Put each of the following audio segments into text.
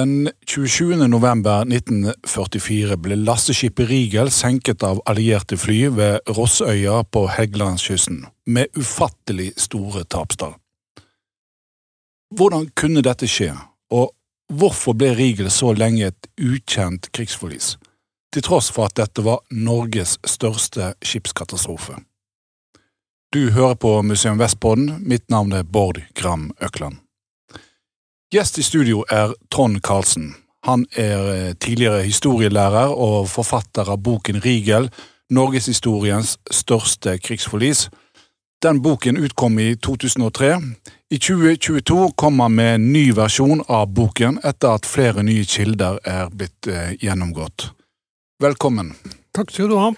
Den 27. november 1944 ble lasteskipet Rigel senket av allierte fly ved Rossøya på Helgelandskysten, med ufattelig store tapstall. Hvordan kunne dette skje, og hvorfor ble Rigel så lenge et ukjent krigsforlis, til tross for at dette var Norges største skipskatastrofe? Du hører på Museum Vestpodden, mitt navn er Bård Gram Økland. Gjest i studio er Trond Karlsen. Han er eh, tidligere historielærer og forfatter av boken Rigel, norgeshistoriens største krigsforlis. Den boken utkom i 2003. I 2022 kom han med en ny versjon av boken etter at flere nye kilder er blitt eh, gjennomgått. Velkommen. Takk skal du ha.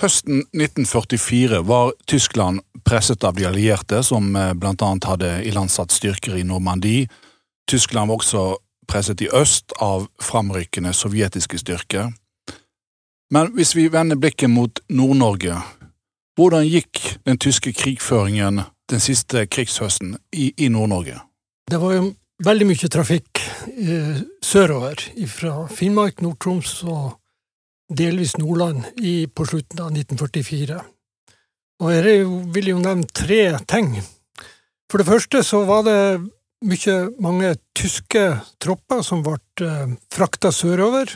Høsten 1944 var Tyskland presset av de allierte, som bl.a. blant annet hadde ilandsatt styrker i Normandie. Tyskland var også presset i øst av framrykkende sovjetiske styrker. Men hvis vi vender blikket mot Nord-Norge, hvordan gikk den tyske krigføringen den siste krigshøsten i, i Nord-Norge? Det var jo veldig mye trafikk eh, sørover, fra Finnmark, Nord-Troms og delvis Nordland i, på slutten av 1944. Og jeg vil jo nevne tre ting. For det første så var det mye, mange tyske tropper som ble eh, frakta sørover.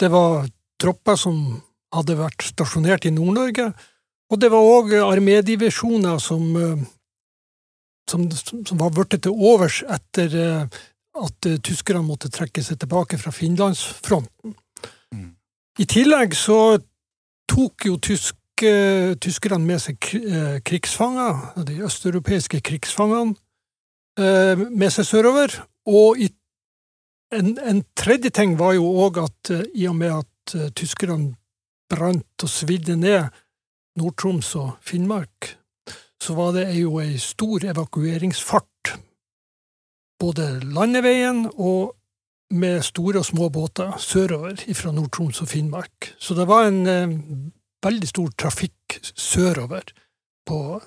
Det var tropper som hadde vært stasjonert i Nord-Norge. Og det var òg armédivisjoner som, eh, som, som, var blitt til overs etter eh, at tyskerne måtte trekke seg tilbake fra Finlandsfronten. I tillegg så tok jo tyske, tyskerne med seg eh, krigsfanger, de østeuropeiske krigsfangene, eh, med seg sørover. Og en, en, tredje ting var jo òg at eh, i og med at tyskerne brant og svidde ned Nord-Troms og Finnmark, så var det jo ei stor evakueringsfart. Både landeveien og med store og små båter sørover fra Nord-Troms og Finnmark. Så det var en eh, veldig stor trafikk sørover på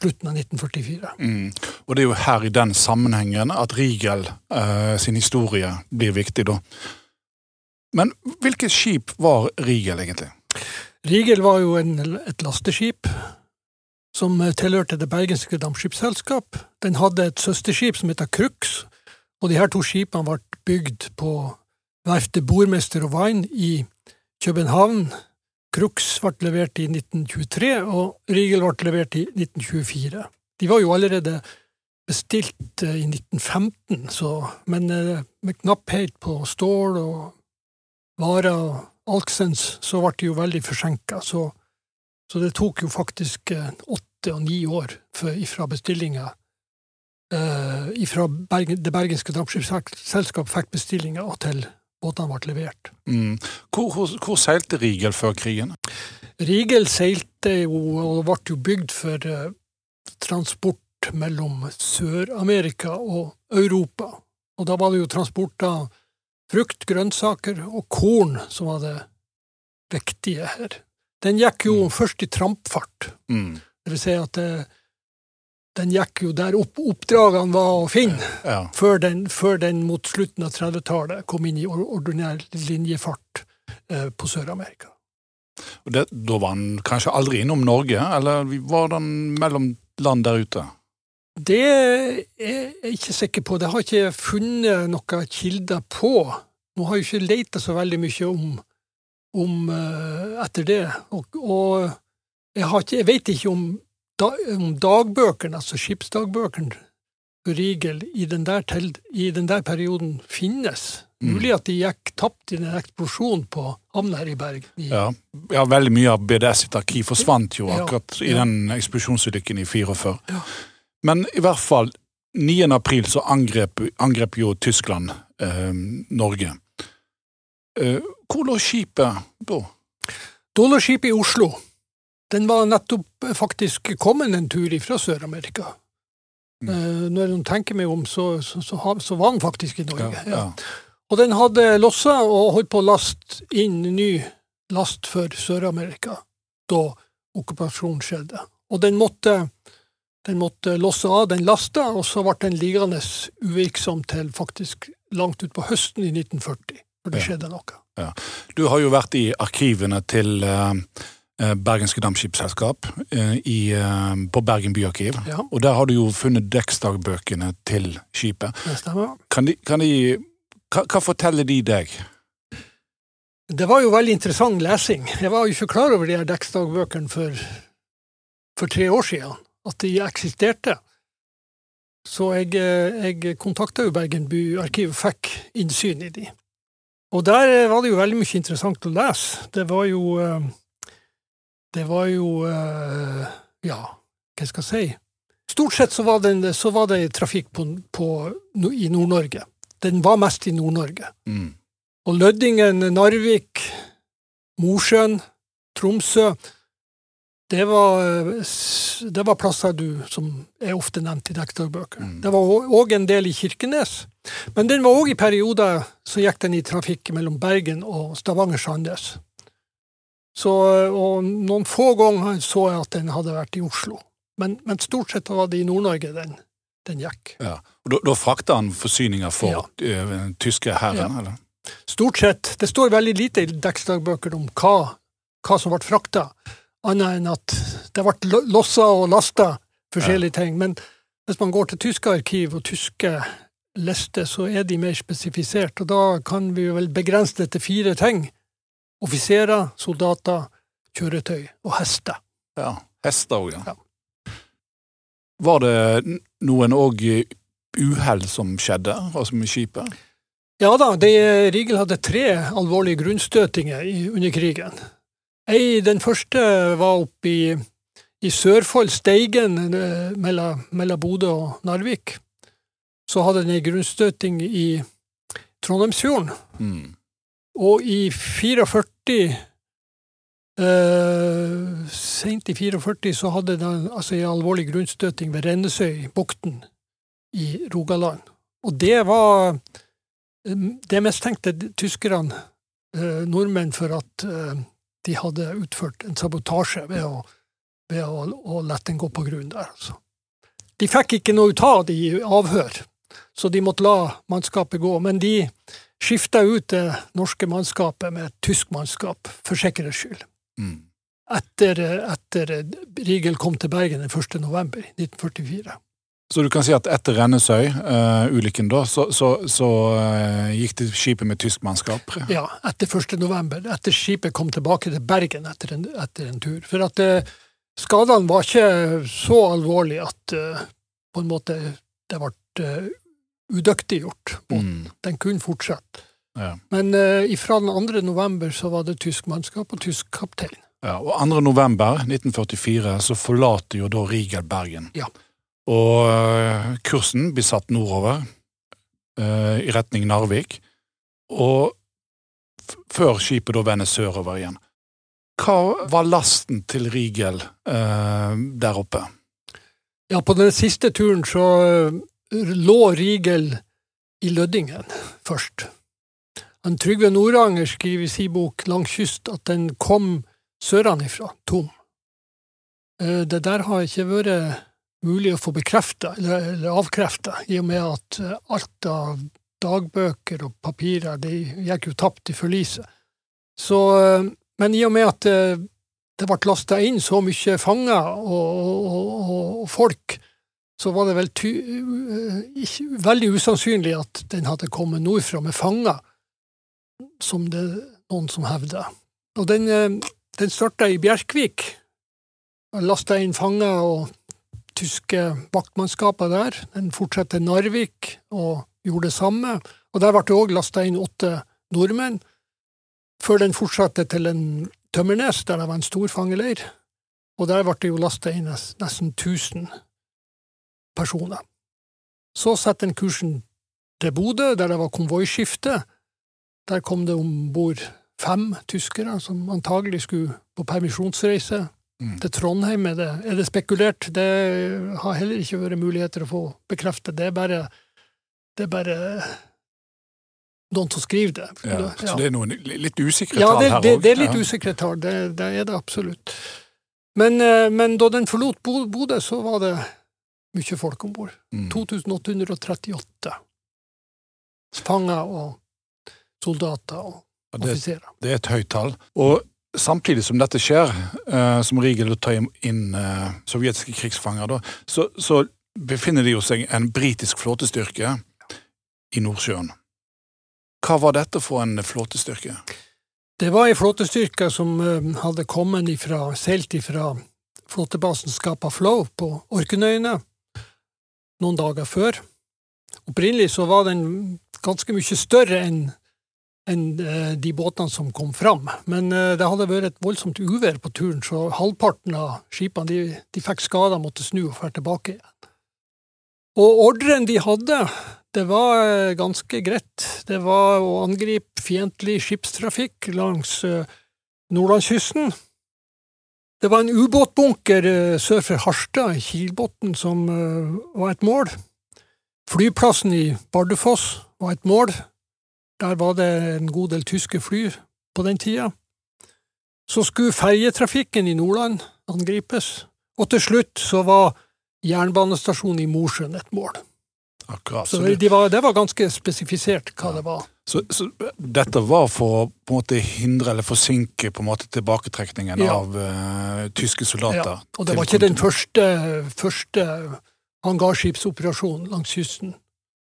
slutten av 1944. Mm. Og det er jo her i den sammenhengen at Rigel eh, sin historie blir viktig, da. Men hvilket skip var Rigel, egentlig? Rigel var jo en, et lasteskip som tilhørte det bergenske dampskipsselskap. Den hadde et søsterskip som heter Krux, og de her to skipene ble bygd på verftet Bormester og Wein i København. Crux ble levert i 1923, og Riegel ble levert i 1924. De var jo allerede bestilt eh, i 1915, så, men eh, med knapphet på stål og varer og alksens, så ble de jo veldig forsinka. Så, så, det tok jo faktisk eh, åtte og ni år fra bestillinga eh, fra Bergen, det bergenske dampskipsselskap fikk bestillinga til båtene ble levert. Mm. Hvor, hvor, hvor, seilte Rigel før krigen? Rigel seilte jo, og ble jo bygd for eh, transport mellom Sør-Amerika og Europa. Og da var det jo transport av frukt, grønnsaker og korn som var det viktige her. Den gikk jo mm. først i trampfart. Mm. Det vil si at det, eh, den gikk jo der opp, oppdragene var å finne, ja. før, den, før, den, mot slutten av 30-tallet kom inn i ordinær linjefart eh, på Sør-Amerika. Da var den kanskje aldri innom Norge, eller var den mellom land der ute? Det er jeg ikke sikker på. Det har ikke funnet noen kilder på. Nå har jeg ikke leita så veldig mye om, om uh, etter det. Og, og jeg, ikke, jeg vet ikke om dagbøkene, altså skipsdagbøkene Rigel i den der, til, i den der perioden finnes. Mm. Mulig at de gikk tapt i den eksplosjonen på havna her i Bergen. Ja. ja. veldig mye av BDS sitt arkiv forsvant jo akkurat ja, ja. i den eksplosjonsulykken i 44. Men i hvert fall, 9. april så angrep, angrep jo Tyskland eh, Norge. Eh, hvor lå skipet da? Da lå skipet i Oslo. Den var nettopp faktisk kommet en tur fra Sør-Amerika. Mm. Uh, når man tenker meg om, så, så, så, så, var den faktisk i Norge. Ja, ja. Og den hadde lossa og holdt på å laste inn ny last for Sør-Amerika da okkupasjonen skjedde. Og den måtte Den måtte losse av den lasta, og så ble den liggende uvirksom til faktisk langt utpå høsten i 1940, for det skjedde noe. Du har jo vært i arkivene til eh, Bergenske Dampskipsselskap eh, i, eh, på Bergen byarkiv. Ja, Og der har du jo funnet dekksdagbøkene til skipet. det stemmer. Kan de, kan de hva, hva forteller de deg? Det var jo veldig interessant lesing. Jeg var jo ikke klar over de her dekksdagbøkene for, for tre år siden, at de eksisterte. Så jeg, eh, jeg kontakta jo Bergen byarkiv og fikk innsyn i de. Og der eh, var det jo veldig mye interessant å lese. Det var jo eh, Det var jo eh, Ja, hva skal jeg si? Stort sett så var, den, så var det trafikk på, på, i Nord-Norge. Den var mest i Nord-Norge. Mm. Og Lødingen, Narvik, Mosjøen, Tromsø det var, eh, det var plasser du, som er ofte nevnt i dekksdagbøker. Mm. Det var òg en del i Kirkenes. Men den var òg i perioder så gikk den i trafikk mellom Bergen og Stavanger-Sandnes. Så, eh, og noen få ganger så jeg at den hadde vært i Oslo. Men, men stort sett var det i Nord-Norge den, den gikk. Ja. Og da, da frakta han forsyninger for ja. den tyske hæren, eller? Stort sett. Det står veldig lite i Dekksdagbøkene om hva, hva som ble frakta, annet enn at det ble lo- lossa og lasta forskjellige ting. Men hvis man går til tyske arkiv og tyske lister, så er de mer spesifisert. Og da kan vi vel begrense det til fire ting. Offiserer, soldater, kjøretøy og hester. Ja. Hester òg, ja. Ja. Var det noen òg uhell som skjedde, altså med skipet? Ja da, de, Rigel hadde tre alvorlige grunnstøtinger under krigen. Ei, den første var oppe i, i Sørfold, Steigen, eh, mellom, mellom Bodø og Narvik. Så hadde den ei grunnstøting i Trondheimsfjorden. Mm. Og i 44 eh, Sent i 44 så hadde den altså en alvorlig grunnstøting ved Rennesøybukten i Rogaland. Og det var eh, Det mistenkte tyskerne eh, nordmenn for at eh, de hadde utført en sabotasje ved å, ved å, å la den gå på grunn der. Altså. De fikk ikke noe ut av det i avhør, så de måtte la mannskapet gå. Men de skifta ut det norske mannskapet med et tysk mannskap, for sikkerhets skyld. Mm. Etter, etter Riegel kom til Bergen den 1. november 1944. Så du kan si at etter Rennesøy-ulykken, da, så, så, så uh, gikk det skipet med tysk mannskap? Ja, etter 1. november. Etter skipet kom tilbake til Bergen etter en, etter en tur. For at uh, skadene var ikke så alvorlige at eh, på en måte det ble eh, udyktiggjort. båten. Mm. Den kunne fortsette. Ja. Men uh, fra den 2. november så var det tysk mannskap og tysk kaptein. Ja, og 2. november 1944 så forlater jo da Rigel Bergen. Ja. Og uh, kursen blir satt nordover, uh, i retning Narvik, og før skipet da vender sørover igjen. Hva var lasten til Rigel der oppe? Ja, på den siste turen så eh, lå Rigel i Lødingen først. Han Trygve Noranger skriver i sin bok Lang kyst at den kom sørenifra, tom. Eh, Det der har ikke vært mulig å få bekrefta eller, eller avkrefta, i og med at eh, alt av dagbøker og papirer de gikk jo tapt i forliset. Så, eh, men i og med at det, det ble lasta inn så mye fanger og, og, og, og folk, så var det vel ty, eh, ikke, veldig usannsynlig at den hadde kommet nordfra med fanger, som det noen som hevder. Og den, eh, den starta i Bjerkvik, lasta inn fanger og tyske vaktmannskaper der. Den fortsatte til Narvik og gjorde det samme. Og der ble det òg lasta inn åtte nordmenn, før den fortsatte til en Tømmernes, der det var en stor fangeleir. Og der ble det jo lasta inn nes- nesten 1000 personer. Så satte den kursen til Bodø, der det var konvoiskifte. Der kom det om bord fem tyskere som antagelig skulle på permisjonsreise Mm. til Trondheim. Er det, er det spekulert? Det har heller ikke vært muligheter å få bekreftet. Det er bare, det er bare noen som skriver det. Ja, Ja. Så det er noen litt usikre Ja, tall her òg? Ja, det er litt usikre tall, det, det er det absolutt. Men, eh, men da den forlot Bo- Bodø, så var det mye folk om bord. Mm. 2838 fanger og soldater og det, offiserer. det er et høyt tall. Og samtidig som dette skjer, eh, som Riegel tar inn eh, sovjetiske krigsfanger, da, så, så befinner de jo seg en britisk flåtestyrke i Nordsjøen. Hva var dette for en flåtestyrke? Det var en flåtestyrke som eh, hadde kommet ifra, seilt ifra flåtebasen Scapa Flow på Orknøyene noen dager før. Opprinnelig så var den ganske mye større enn enn eh, de båtene som kom fram. Men eh, det hadde vært et voldsomt uvær på turen, så halvparten av skipene de, de fikk skader måtte snu og dra tilbake igjen. Og ordren de hadde, det var eh, ganske greit. Det var å angripe fiendtlig skipstrafikk langs nordlandskysten. Det var en ubåtbunker eh, sør for Harstad, Kilbotn, som eh, var et mål. Flyplassen i Bardufoss var et mål. Der var det en god del tyske fly på den tida. Så skulle ferjetrafikken i Nordland angripes. Og til slutt så var jernbanestasjonen i Mosjøen et mål. Akkurat. Så det, de var, det var ganske spesifisert hva det var. så, så dette var for å på en måte hindre eller forsinke på en måte tilbaketrekningen Ja. av uh, tyske soldater. Ja, og det var ikke den første, første hangarskipsoperasjonen langs kysten.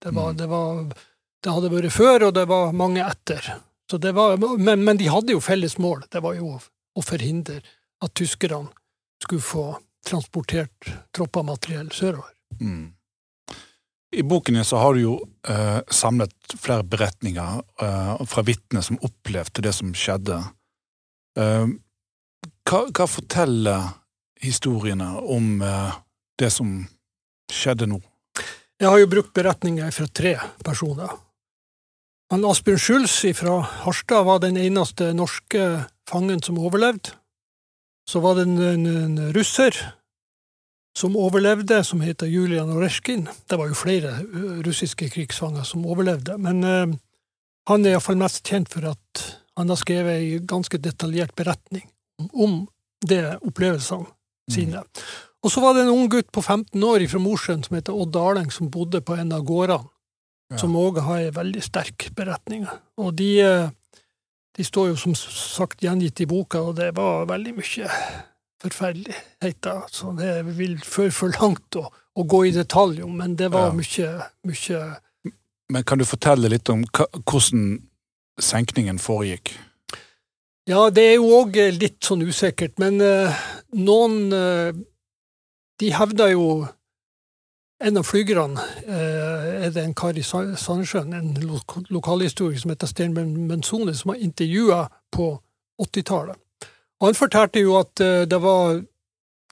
Det, var, Mm. det, var, det hadde vært før, og det var mange etter. Så det var, men, men de hadde jo felles mål. Det var jo å forhindre at tyskerne skulle få transportert tropper og materiell sørover. Mm. I boken din så har du jo eh, samlet flere beretninger eh, fra vitner som opplevde det som skjedde. Eh, hva, hva forteller historiene om eh, det som skjedde nå? Jeg har jo brukt beretninger fra tre personer. Han Asbjørn Schulz fra Harstad var den eneste norske fangen som overlevde. Så var det en, en, en russer som overlevde, som heter Julian Oreshkin. Det var jo flere russiske krigsfanger som overlevde, men eh, han er iallfall mest kjent for at han har skrevet ei ganske detaljert beretning om, det opplevelsene sine. Og så var det en ung gutt på 15 år fra Mosjøen som heter Odd Daleng, som bodde på en av gårdene, Ja. som òg har ei veldig sterk beretning. Og de, eh, de står jo som sagt gjengitt i boka, og det var veldig mye forferdeligheter. Så det vil føre for langt å, å gå i detalj om, men det var mye, mye Men kan du fortelle litt om hvordan senkningen foregikk? Ja, det er jo òg litt sånn usikkert, men eh, noen eh, De hevder jo En av flygerne eh, er det en kar i Sandnessjøen, en lo lokalhistoriker som heter Sten Menzone, som har intervjua på 80-tallet. Og han fortalte jo at eh, det var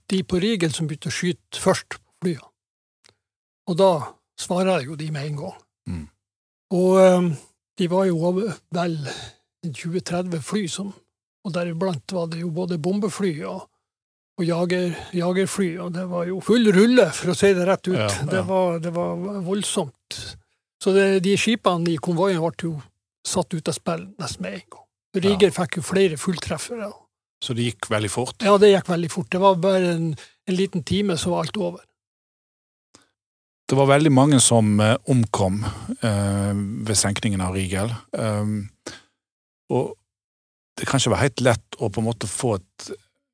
de på Rigel som begynte å skyte først på flya. Og da svarer jo de med en gang. Mm. Og eh, de var jo vel 20-30 fly som Og deriblant var det jo både bombefly og, og jager, jagerfly, og det var jo full rulle, for å si det rett ut. Ja, ja. Det, var, det var voldsomt. Så det, de skipene i konvoien ble jo satt ut av spill nesten med en gang. Riger fikk jo flere fulltreffere. Så det gikk veldig fort? Ja, det gikk veldig fort. Det var bare en, en liten time, så var alt over. Det var veldig mange som eh, omkom eh, ved senkningen av Rigel. Eh, og det kan ikke være helt lett å på en måte få et,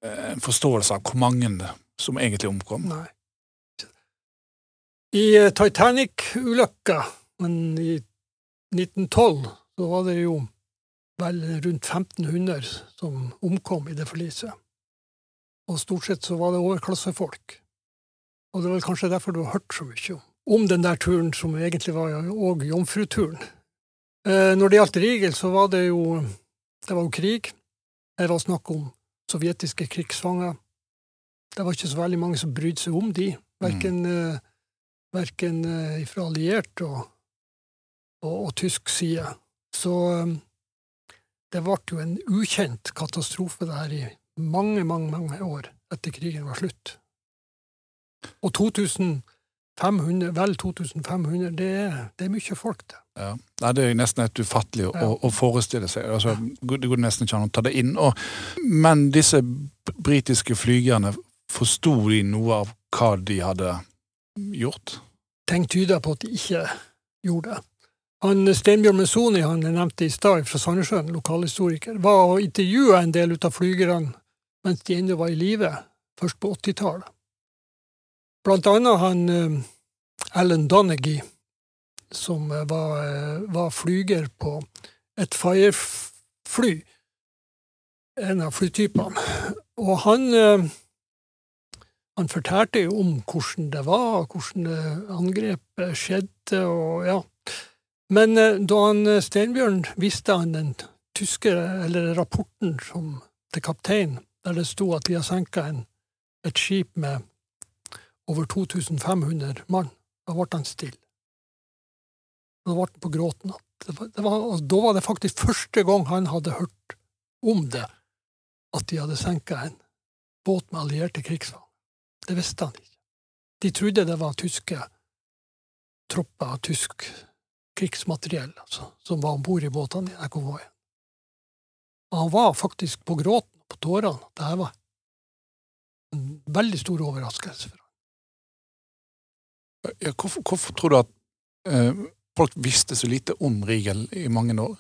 eh, en forståelse av hvor mange som egentlig omkom. Nei. I eh, Titanic-ulykka, men i 1912, så var det jo vel rundt 1500 som omkom i det forliset. Og stort sett så var det overklassefolk. Og det er vel kanskje derfor du har hørt så mye om, om den der turen som egentlig var òg jomfruturen. Eh, når det gjaldt Rigel, så var det jo det var jo krig. Det var snakk om sovjetiske krigsfanger. Det var ikke så veldig mange som brydde seg om de, verken, eh, verken eh, fra alliert og, og, og tysk side. Så eh, det ble jo en ukjent katastrofe det her i mange, mange, mange år etter krigen var slutt. Og 2500, vel 2500, det er, det er mye folk, det. Ja. Nei, det er nesten helt ufattelig å, Ja. å forestille seg. Altså, det går nesten ikke an å ta det inn. Og, men disse britiske flygerne, forsto de noe av hva de hadde gjort? Ting tyder på at de ikke gjorde det. Han Steinbjørn Messoni, han jeg nevnte i stad, fra Sandnessjøen, lokalhistoriker, var og intervjua en del av flygerne mens de ennå var i live, først på 80-tallet. Blant annet han eh, Alan Donaghy, som eh, var, eh, var flyger på et Fire-fly, en av flytypene. Og han, han fortalte jo om hvordan det var, hvordan angrepet skjedde, og ja. Men da han Steinbjørn visste han den tyske, eller rapporten som, til kapteinen, der det sto at de har senka et skip med over 2500 mann. Da ble han stille. Da ble han på gråten. Det da var det faktisk første gang han hadde hørt om det, at de hadde senka en båt med allierte krigsfanger. Det visste han ikke. De trodde det var tyske tropper av tysk krigsmateriell altså, som var om bord i båtene i konvoien. Han var faktisk på gråten og på tårene. Dette var en veldig stor overraskelse for ham. Ja, hvorfor, hvorfor, tror du at eh, folk visste så lite om Rigel i mange år?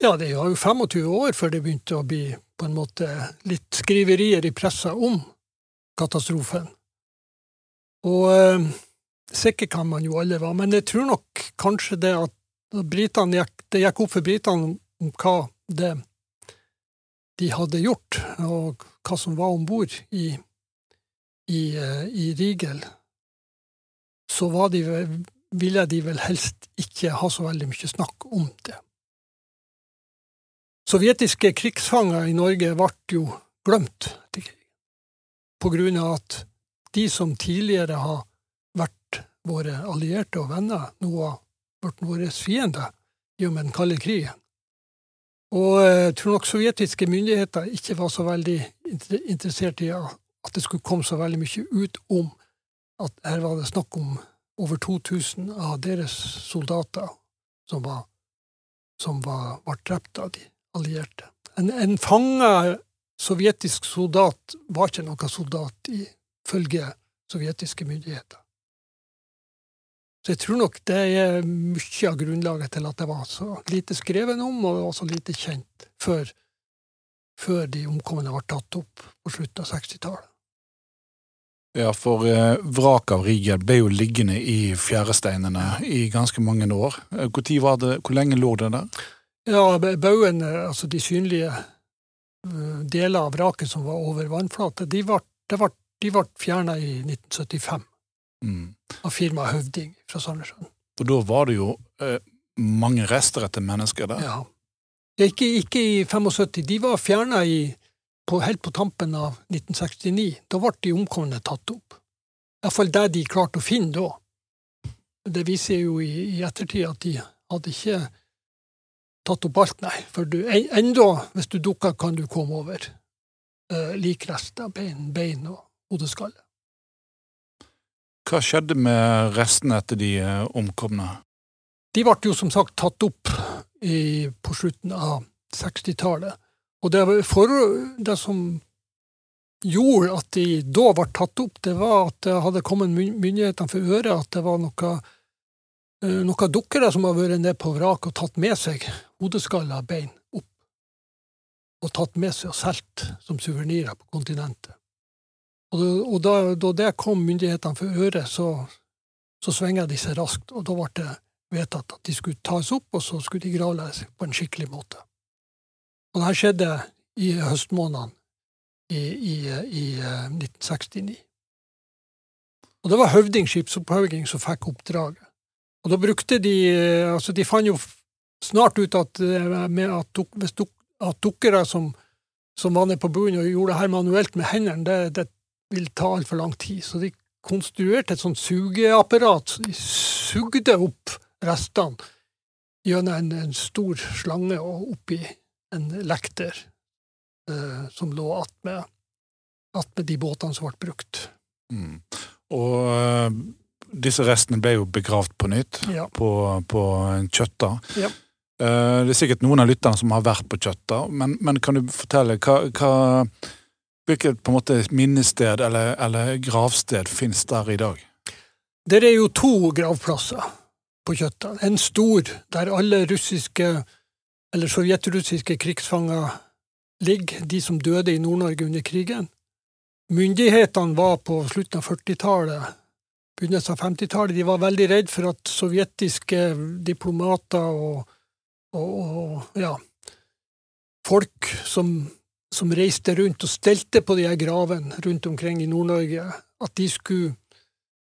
Ja, det var jo 25 år før det begynte å bli på en måte litt skriverier i pressa om katastrofen. Og eh, sikker kan man jo alle være, men jeg tror nok kanskje det at gikk, det gikk opp for britene om hva det de hadde gjort, og hva som var om bord i, i, eh, i Rigel så de, ville de vel helst ikke ha så veldig mye snakk om det. Sovjetiske krigsfanger i Norge ble jo glemt på grunn av at de som tidligere har våre allierte og venner, nå har blitt våre fiender med den kalde krigen. Og jeg tror nok sovjetiske myndigheter ikke var så veldig interessert i at det skulle komme så veldig mye ut om at her var det snakk om over 2000 av deres soldater som var, som var, var drept av de allierte. En, en fanga sovjetisk soldat var ikke noen soldat ifølge sovjetiske myndigheter. Så jeg tror nok det er mye av grunnlaget til at det var så lite skrevet om, og det var så lite kjent før, før de omkomne var tatt opp på slutten av 60-tallet. Ja, for eh, vraket av Rigel ble jo liggende i fjæresteinene i ganske mange år. Eh, hvor, var det, hvor lenge lå det der? Ja, baugen, eh, altså de synlige deler av vraket som var over vannflate, de ble, ble, ble fjerna i 1975 mm. av firmaet Høvding fra Sandnessjøen. Og da var det jo eh, mange rester etter mennesker der? Ja. Ikke, ikke i 75, de var fjerna helt på tampen av 1969. Da ble de omkomne tatt opp. Iallfall det de klarte å finne da. Det viser jo i, i ettertid at de hadde ikke tatt opp alt, nei. For du, enda, hvis du dukker, kan du komme over eh, likrester, bein, bein og hodeskalle. Hva skjedde med restene etter de uh, omkomne? De ble jo som sagt tatt opp i, på slutten av 60-tallet. Og det, for, det, som gjorde at de da ble tatt opp, det var at det hadde kommet myndighetene for øre at det var noe, eh, noen dukkere som hadde vært nede på vraket og tatt med seg hodeskaller og bein opp. Og tatt med seg og solgt som suvenirer på kontinentet. Og, og da, da, det kom myndighetene for øre, så, så svinga de seg raskt, og da ble det vedtatt at de skulle tas opp, og så skulle de gravlegges på en skikkelig måte. Og dette skjedde i høstmånedene i, i, i 1969. Eh, og det var høvdingskipsopphøging som fikk oppdraget. Og da brukte de eh, Altså, de fant jo snart ut at, eh, at, at dukkere som, som, var nede på bunnen og gjorde det her manuelt med hendene, det, det ville ta altfor lang tid. Så de konstruerte et sånt sugeapparat. De sugde opp restene gjennom en, en stor slange og oppi en lekter eh, som lå attmed at de båtene som ble brukt. Mm. Og uh, disse restene ble jo begravd på nytt ja. på, på, en Kjøtta. Ja. Uh, det er sikkert noen av lytterne som har vært på Kjøtta, men, men kan du fortelle hva, hva Hvilket på en måte minnested eller, eller gravsted finnes der i dag? Der er jo to gravplasser på Kjøtta. En stor, der alle russiske eller sovjetrussiske krigsfanger ligger, de som døde i Nord-Norge under krigen. Myndighetene var på slutten av 40-tallet, begynnelsen av 50-tallet, de var veldig redd for at sovjetiske diplomater og, og, og ja, folk som, som, reiste rundt og stelte på de her gravene rundt omkring i Nord-Norge, at de skulle,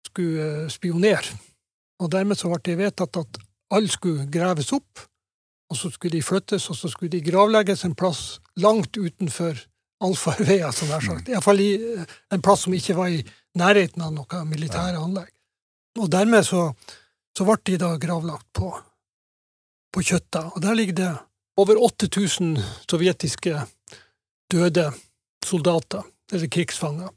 skulle eh, spionere. Og dermed så ble det vedtatt at alle skulle graves opp, og så skulle de flyttes, og så skulle de gravlegges en plass langt utenfor allfarveier, som jeg har sagt. Iallfall eh, en plass som ikke var i nærheten av noe militære anlegg. Og dermed så, så ble de da gravlagt på, på Kjøtta. Og der ligger det over 8000 sovjetiske døde soldater, eller krigsfanger.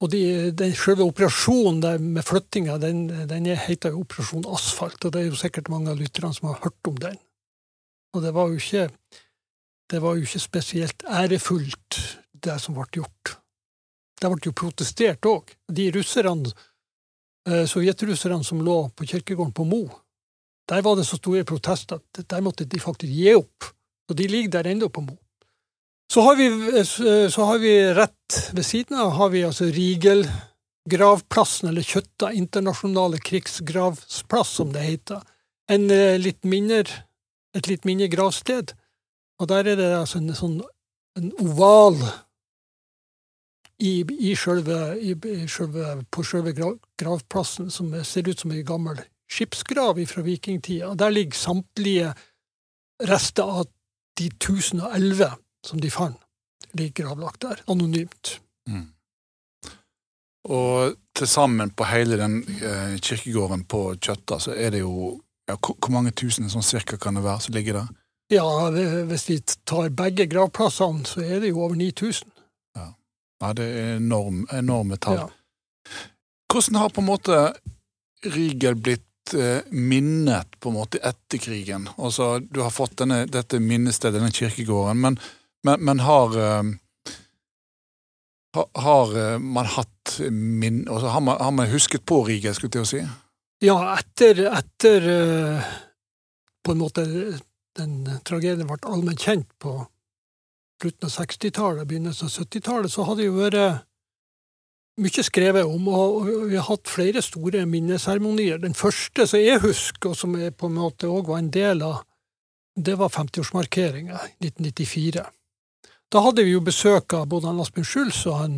Og de, den selve operasjonen med flyttinga, den, den heter jo Operasjon Asfalt, og det er jo sikkert mange av lytterne som har hørt om den. Og det var jo ikke, det var jo ikke spesielt ærefullt, det som ble gjort. Det ble jo protestert òg. De russerne, eh, sovjetrusserne som lå på kirkegården på Mo, der var det så store protester at der måtte de faktisk gi opp. Og de ligger der ennå på Mo. Så har, vi, så har vi rett ved siden av har vi altså Rigel-gravplassen, eller Kjøtta internasjonale krigsgravsplass, som det heter. En eh, litt mindre, et litt mindre gravsted. Og der er det altså en sånn en oval i, i selve, i, selve, på grav, gravplassen som ser ut som ei gammel skipsgrav fra vikingtida. Der ligger samtlige rester av de 1011 som de fant, ligger gravlagt der, anonymt. Mm. Og til sammen på hele den eh, kirkegården på Kjøtta, så er det jo ja, Hvor mange tusen sånn cirka kan det være som ligger der? Ja, hvis vi tar begge gravplassene, så er det jo over 9000. Ja, ja det er enorm, enorme tall. Ja. Hvordan har på en måte Rigel blitt eh, minnet på en måte etter krigen? Altså, du har fått denne, dette minnestedet, denne kirkegården, men men, men har, uh, har uh, man hatt min altså, har, man, har, man, husket på Riga, skulle jeg til å si? Ja, etter, etter uh, på en måte den tragedien ble allment kjent på slutten av 60-tallet, begynnelsen av 70-tallet, så hadde det jo vært mye skrevet om, og vi har hatt flere store minneseremonier. Den første som jeg husker, og som jeg på en måte òg var en del av, det var 50-årsmarkeringa i 1994. Da hadde vi jo besøk av både han Asbjørn Schulz og han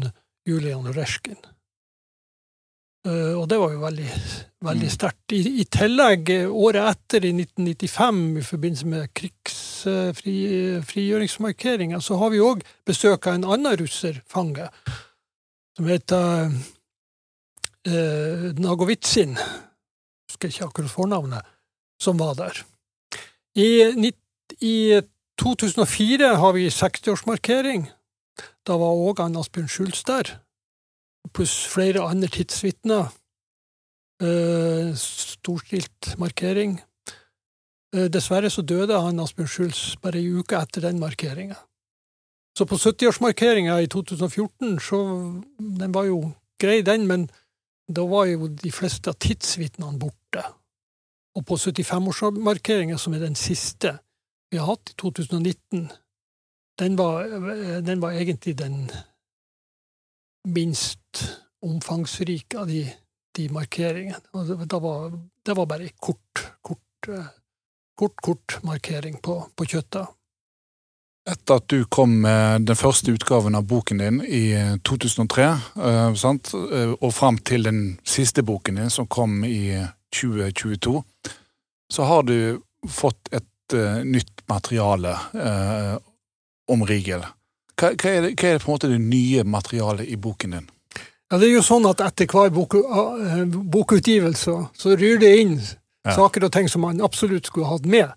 Julian Resjkin. Uh, og det var jo veldig, veldig mm. sterkt. I, I, tillegg, eh, året etter, i 1995, i forbindelse med krigsfrigjøringsmarkeringa, uh, så har vi òg besøk av en annen russerfange, som heter eh, Nagovitsin. Husker ikke akkurat fornavnet, som var der. I, i 2004 har vi 60-årsmarkering. Da var òg Asbjørn Schulz der, pluss flere andre tidsvitner. Eh, storstilt markering. Eh, dessverre så døde han Asbjørn Schulz bare ei uke etter den markeringa. Så på 70-årsmarkeringa i 2014, så Den var jo grei, den, men da var jo de fleste av tidsvitnene borte. Og på 75-årsmarkeringa, som er den siste, vi har hatt i 2019, den var, den var egentlig den minst omfangsrike av de, de markeringene. Det, var, det var bare kort, kort, kort, kort markering på, på kjøttet. Etter at du kom med den første utgaven av boken din i 2003, eh, eh, og fram til den siste boken din, som kom i 2022, så har du fått et uh, nytt materiale uh, om Rigel. Hva, hva, er det, hva, er det, på en måte det nye materialet i boken din? Ja, det er jo sånn at Etter hver bok, uh, bokutgivelse så ryr det inn ja. saker og ting som man absolutt skulle hatt med.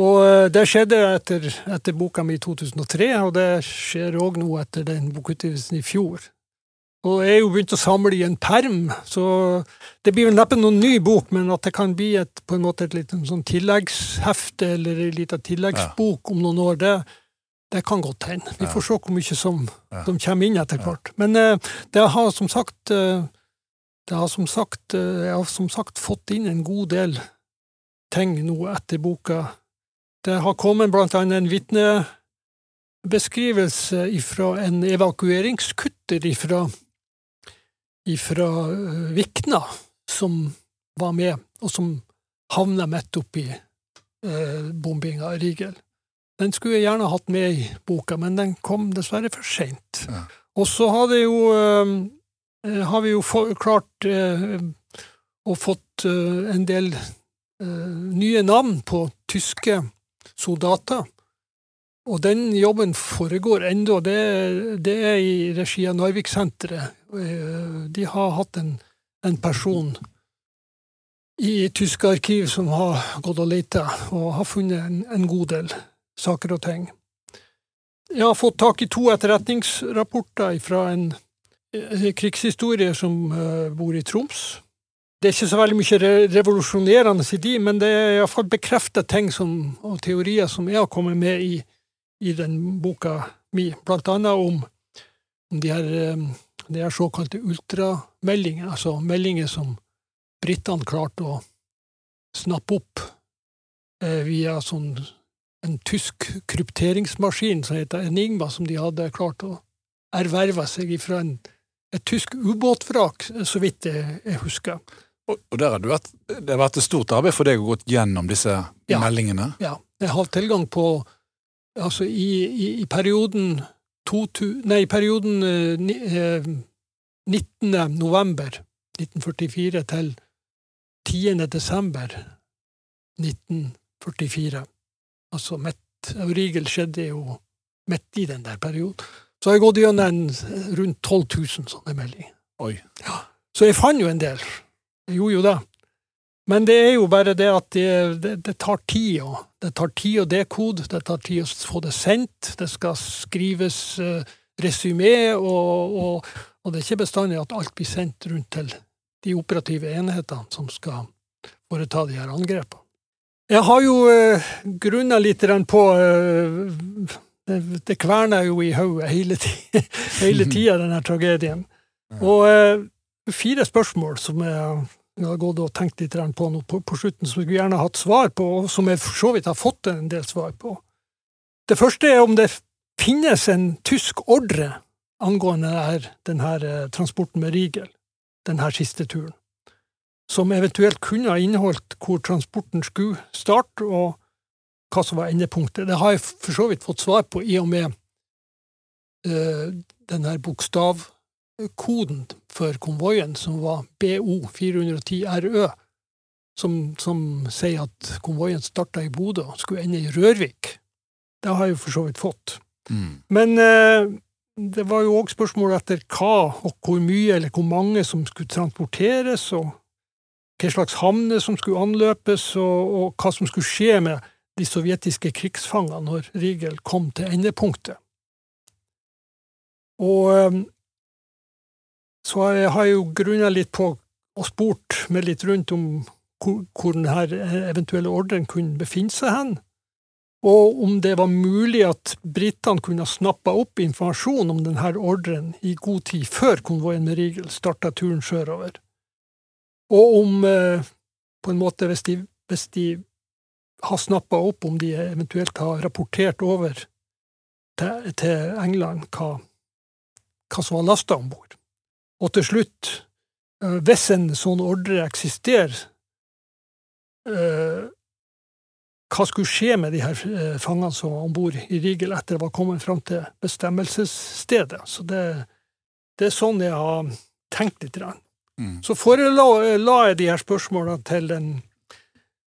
Og Det skjedde etter, etter boka mi i 2003, og det skjer òg nå etter den bokutgivelsen i fjor. Og jeg er jo begynt å samle i en perm, så det blir vel neppe noen ny bok, men at det kan bli et, på en måte et lite sånn tilleggshefte eller en liten tilleggsbok ja. om noen år, det, det kan godt hende. Vi får se hvor mye som, som kommer inn etter hvert. Men uh, det har som sagt uh, det har som sagt, eh, jeg har som sagt fått inn en god del ting nå etter boka. Det har kommet blant annet en vitnebeskrivelse fra en evakueringskutter ifra, ifra eh, Vikna, som var med, og som havna midt oppi eh, bombinga av Rigel. Den skulle jeg gjerne hatt med i boka, men den kom dessverre for seint. Ja. Og så har jo eh, har vi jo klart eh, å fått eh, en del eh, nye navn på tyske soldater. Og den jobben foregår ennå. Det, det er i regi av Narvik-senteret. Eh, De har hatt en, en person i tyske arkiv som har gått og leita, og har funnet en, en god del saker og ting. Jeg har fått tak i to etterretningsrapporter fra en krigshistorie krigshistorier som eh, bor i Troms. Det er ikke så veldig mye revolusjonerende i de, men det er iallfall bekreftet ting som, og teorier som jeg har kommet med i, i den boka mi, blant annet om, om de her, eh, er såkalte ultrameldinger, altså meldinger som britene klarte å snappe opp eh, via sånn en tysk krypteringsmaskin som heter Enigma, som de hadde klart å erverve seg fra en, et tysk ubåtvrak, så vidt jeg, husker. Og, og der har du vært, det har vært et stort arbeid for deg å gå gjennom disse Ja. meldingene. Ja, jeg har tilgang på Altså, i, i, i perioden 2000, Nei, perioden eh, eh, 19. november 1944 til 10. desember 1944. Altså midt Rigel skjedde jo midt i den der perioden. Så har jeg gått gjennom rundt 12 000 sånne meldinger. Oi. Ja. Så jeg fant jo en del. Jeg gjorde jo det. Men det er jo bare det at det, det, det tar tid. Og det tar tid å dekode, det tar tid å få det sendt, det skal skrives uh, resymé, og, og, og det er ikke bestandig at alt blir sendt rundt til de operative enhetene som skal foreta de her angrepene. Jeg har jo uh, grunna litt på uh, det, kverner jo i hodet hele hele tida, denne tragedien. Og eh, fire spørsmål som jeg, jeg har gått og tenkt litt på noe på, på slutten, som skulle gjerne hatt svar på, og som jeg for så vidt har fått en del svar på. Det første er om det finnes en tysk ordre angående denne, eh, transporten med Rigel, denne siste turen, som eventuelt kunne ha inneholdt hvor transporten skulle starte, og hva som var endepunktet. Det har jeg for så vidt fått svar på i og med uh, denne bokstavkoden for konvoien, som var BO410RØ, som, som sier at konvoien starta i Bodø og skulle ende i Rørvik. Det har jeg jo for så vidt fått. Mm. Men eh, det var jo òg spørsmål etter hva og hvor mye eller hvor mange som skulle transporteres, og hva slags havner som skulle anløpes, og, og hva som skulle skje med de sovjetiske krigsfangene når Rigel kom til endepunktet. Og eh, så jeg, har jo grunna litt på og spurt meg litt rundt om hvor, denne eventuelle ordren kunne befinne seg hen, og om det var mulig at britene kunne snappa opp informasjon om denne ordren i god tid før konvoien med Rigel starta turen sørover, og om, eh, på en måte, hvis de, hvis de har snappa opp, om de eventuelt har rapportert over til, til England hva, hva som var lasta om bord. Og til slutt, eh, hvis en sånn ordre eksisterer, eh, hva skulle skje med de her eh, fangene som var om bord i Rigel etter å ha kommet fram til bestemmelsesstedet? Så det, det er sånn jeg har tenkt litt. Mm. Så forela la jeg de her spørsmålene til en,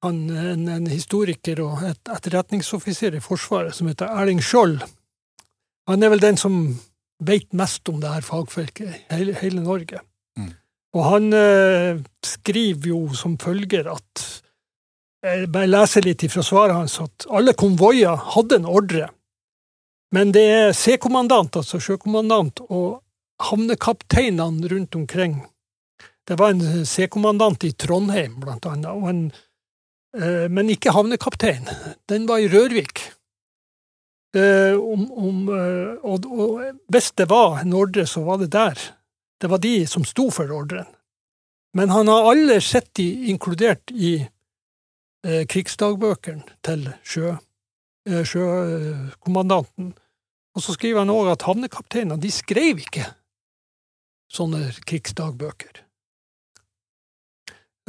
en, en, en historiker og et etterretningsoffiser i Forsvaret som heter Erling Skjold. Han er vel den som vet mest om det her fagfeltet i hele, hele Norge. Mm. Og han eh, skriver jo som følger at Jeg bare leser litt ifra svaret hans at alle konvoier hadde en ordre, men det er C-kommandant, altså sjøkommandant, og havnekapteinene rundt omkring det var en C-kommandant i Trondheim, blant annet, en, eh, men ikke havnekaptein. Den var i Rørvik. Eh, om, eh, og, og hvis det var en ordre, så var det der. Det var de som sto for ordren. Men han har alle sett de inkludert i eh, krigsdagbøkene til sjø, sjøkommandanten. Og så skriver han òg at havnekapteinene de skrev ikke sånne krigsdagbøker.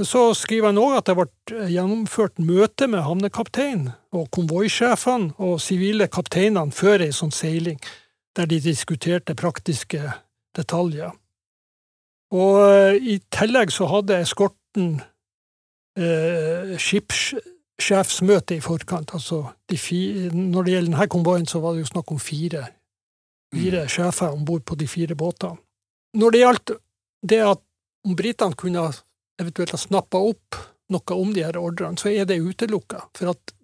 Så skriver han òg at det ble gjennomført møte med havnekapteinen og konvoisjefene og sivile kapteinene før ei sånn seiling, der de diskuterte praktiske detaljer. Og eh, i tillegg så hadde eskorten eh, skipssjefsmøte i forkant. Altså de fire, når det gjelder denne konvoien, så var det jo snakk om fire, fire mm. sjefer om bord på de fire båtene. Når det gjaldt det at om britene kunne eventuelt ha snappa opp noe om de her ordrene, så er det utelukka. For at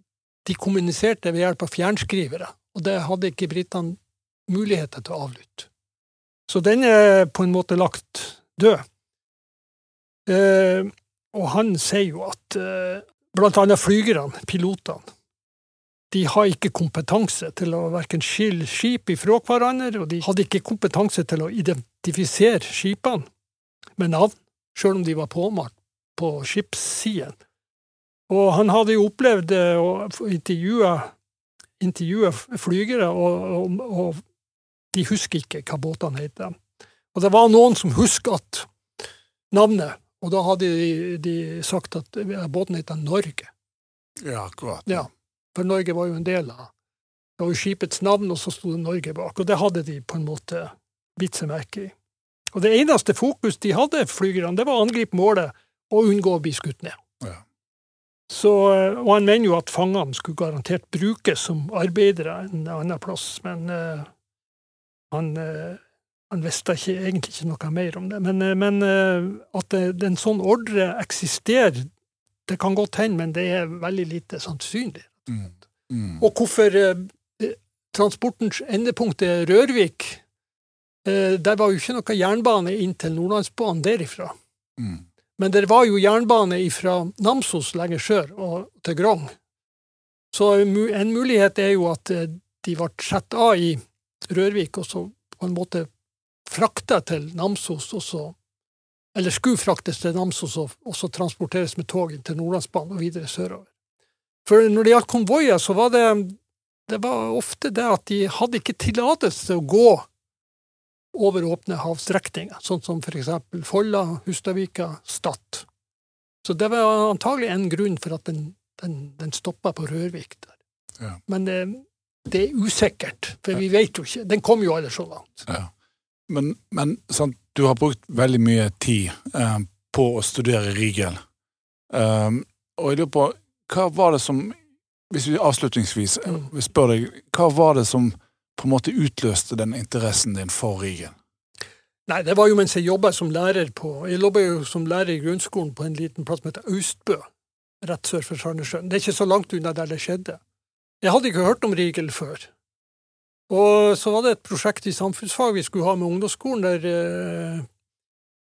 de kommuniserte ved hjelp av fjernskrivere, og det hadde ikke britene muligheter til å avlytte. Så den er på en måte lagt død. Eh, og han sier jo at eh, blant annet flygerne, pilotene, de har ikke kompetanse til å verken skille skip ifra hverandre, og de hadde ikke kompetanse til å identifisere skipene med navn, sjøl om de var påmalt på skipssiden. Og han hadde jo opplevd å intervjue, flygere, og, og, og, de husker ikke hva båtene heter. Og det var noen som husker at navnet, og da hadde de, de sagt at båten heter Norge. Ja, akkurat. Ja, For Norge var jo en del av Det var jo skipets navn, og så sto det Norge bak. Og det hadde de på en måte bitt seg merke i. Og det eneste fokus de hadde, flygerne, det var å angripe målet og unngå å bli skutt ned. Ja. Så, og han mener jo at fangene skulle garantert brukes som arbeidere en annen plass, men uh, han uh, han visste ikke, egentlig ikke noe mer om det. Men, uh, men at en sånn ordre eksisterer, det kan godt hende, men det er veldig lite sannsynlig. Mm. Mm. Og hvorfor transportens endepunkt er Rørvik Der var jo ikke noe jernbane inn til Nordlandsbanen derifra. Mm. Men det var jo jernbane fra Namsos lenger sør og til Grong. Så en mulighet er jo at eh, de ble satt av i Rørvik, og så på en måte frakta til Namsos, og så eller skulle fraktes til Namsos og så transporteres med tog til Nordlandsbanen og videre sørover. For når det gjaldt konvoier, så var det, det var ofte det at de hadde ikke tillatelse til å gå over åpne havstrekninger, sånn som eksempel Folla, Hustadvika, Stad. Så det var antagelig en grunn for at den, den, den stoppa på Rørvik der. Ja. Men det, det, er usikkert, for vi vet jo ikke. Den kom jo aldri så langt. Ja. Men, men sant, du har brukt veldig mye tid eh, på å studere Rigel. Um, og jeg lurer på, hva var det som Hvis vi avslutningsvis eh, mm. spør deg, hva var det som på en måte utløste den interessen din for Rigen? Nei, det var jo mens jeg jobba som lærer på Jeg jobba jo som lærer i grunnskolen på en liten plass som heter Austbø, rett sør for Sandnessjøen. Det er ikke så langt unna der det skjedde. Jeg hadde ikke hørt om Rigel før. Og så var det et prosjekt i samfunnsfag vi skulle ha med ungdomsskolen, der, eh,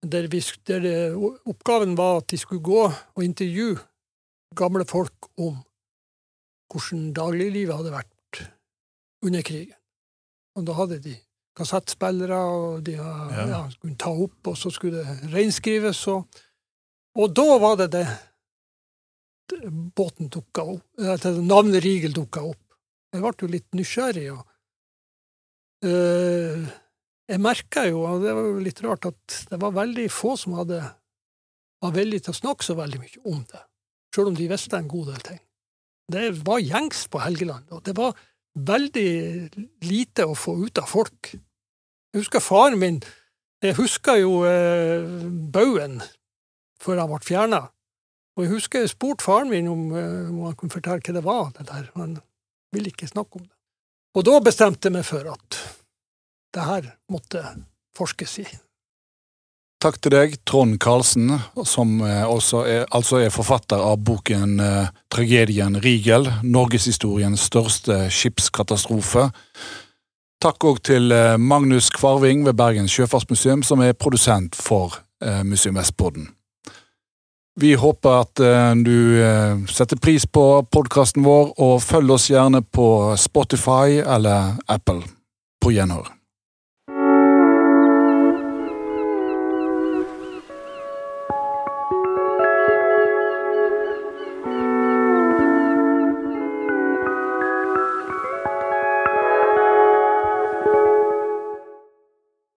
der, vi, der eh, oppgaven var at de skulle gå og intervjue gamle folk om hvordan dagliglivet hadde vært under krigen. Og da hadde de kassettspillere, og de ja. Ja, skulle ta opp, og så skulle det reinskrives. Og, og da var det det båten dukka opp, at navnet Rigel dukka opp. Jeg ble jo litt nysgjerrig. og Uh, jeg merka jo, og det var jo litt rart, at det var veldig få som hadde var villige til å snakke så veldig mye om det, sjøl om de visste en god del ting. Det var gjengs på Helgeland, og det var veldig lite å få ut av folk. Jeg husker faren min Jeg husker jo eh, baugen før han ble fjerna. Og jeg husker jeg spurte faren min om, eh, om han kunne fortelle hva det var, det der. Han ville ikke snakke om det. Og da bestemte jeg meg for at det her måtte forskes i. Takk til deg, Trond Karlsen, som eh, er, altså er forfatter av boken eh, 'Tragedien Rigel', norgeshistoriens største skipskatastrofe. Takk òg til eh, Magnus Kvarving ved Bergens sjøfartsmuseum, som er produsent for Museum Vestpodden. Vi håper at du setter pris på podkasten vår, og følg oss gjerne på Spotify eller Apple. På gjenhør.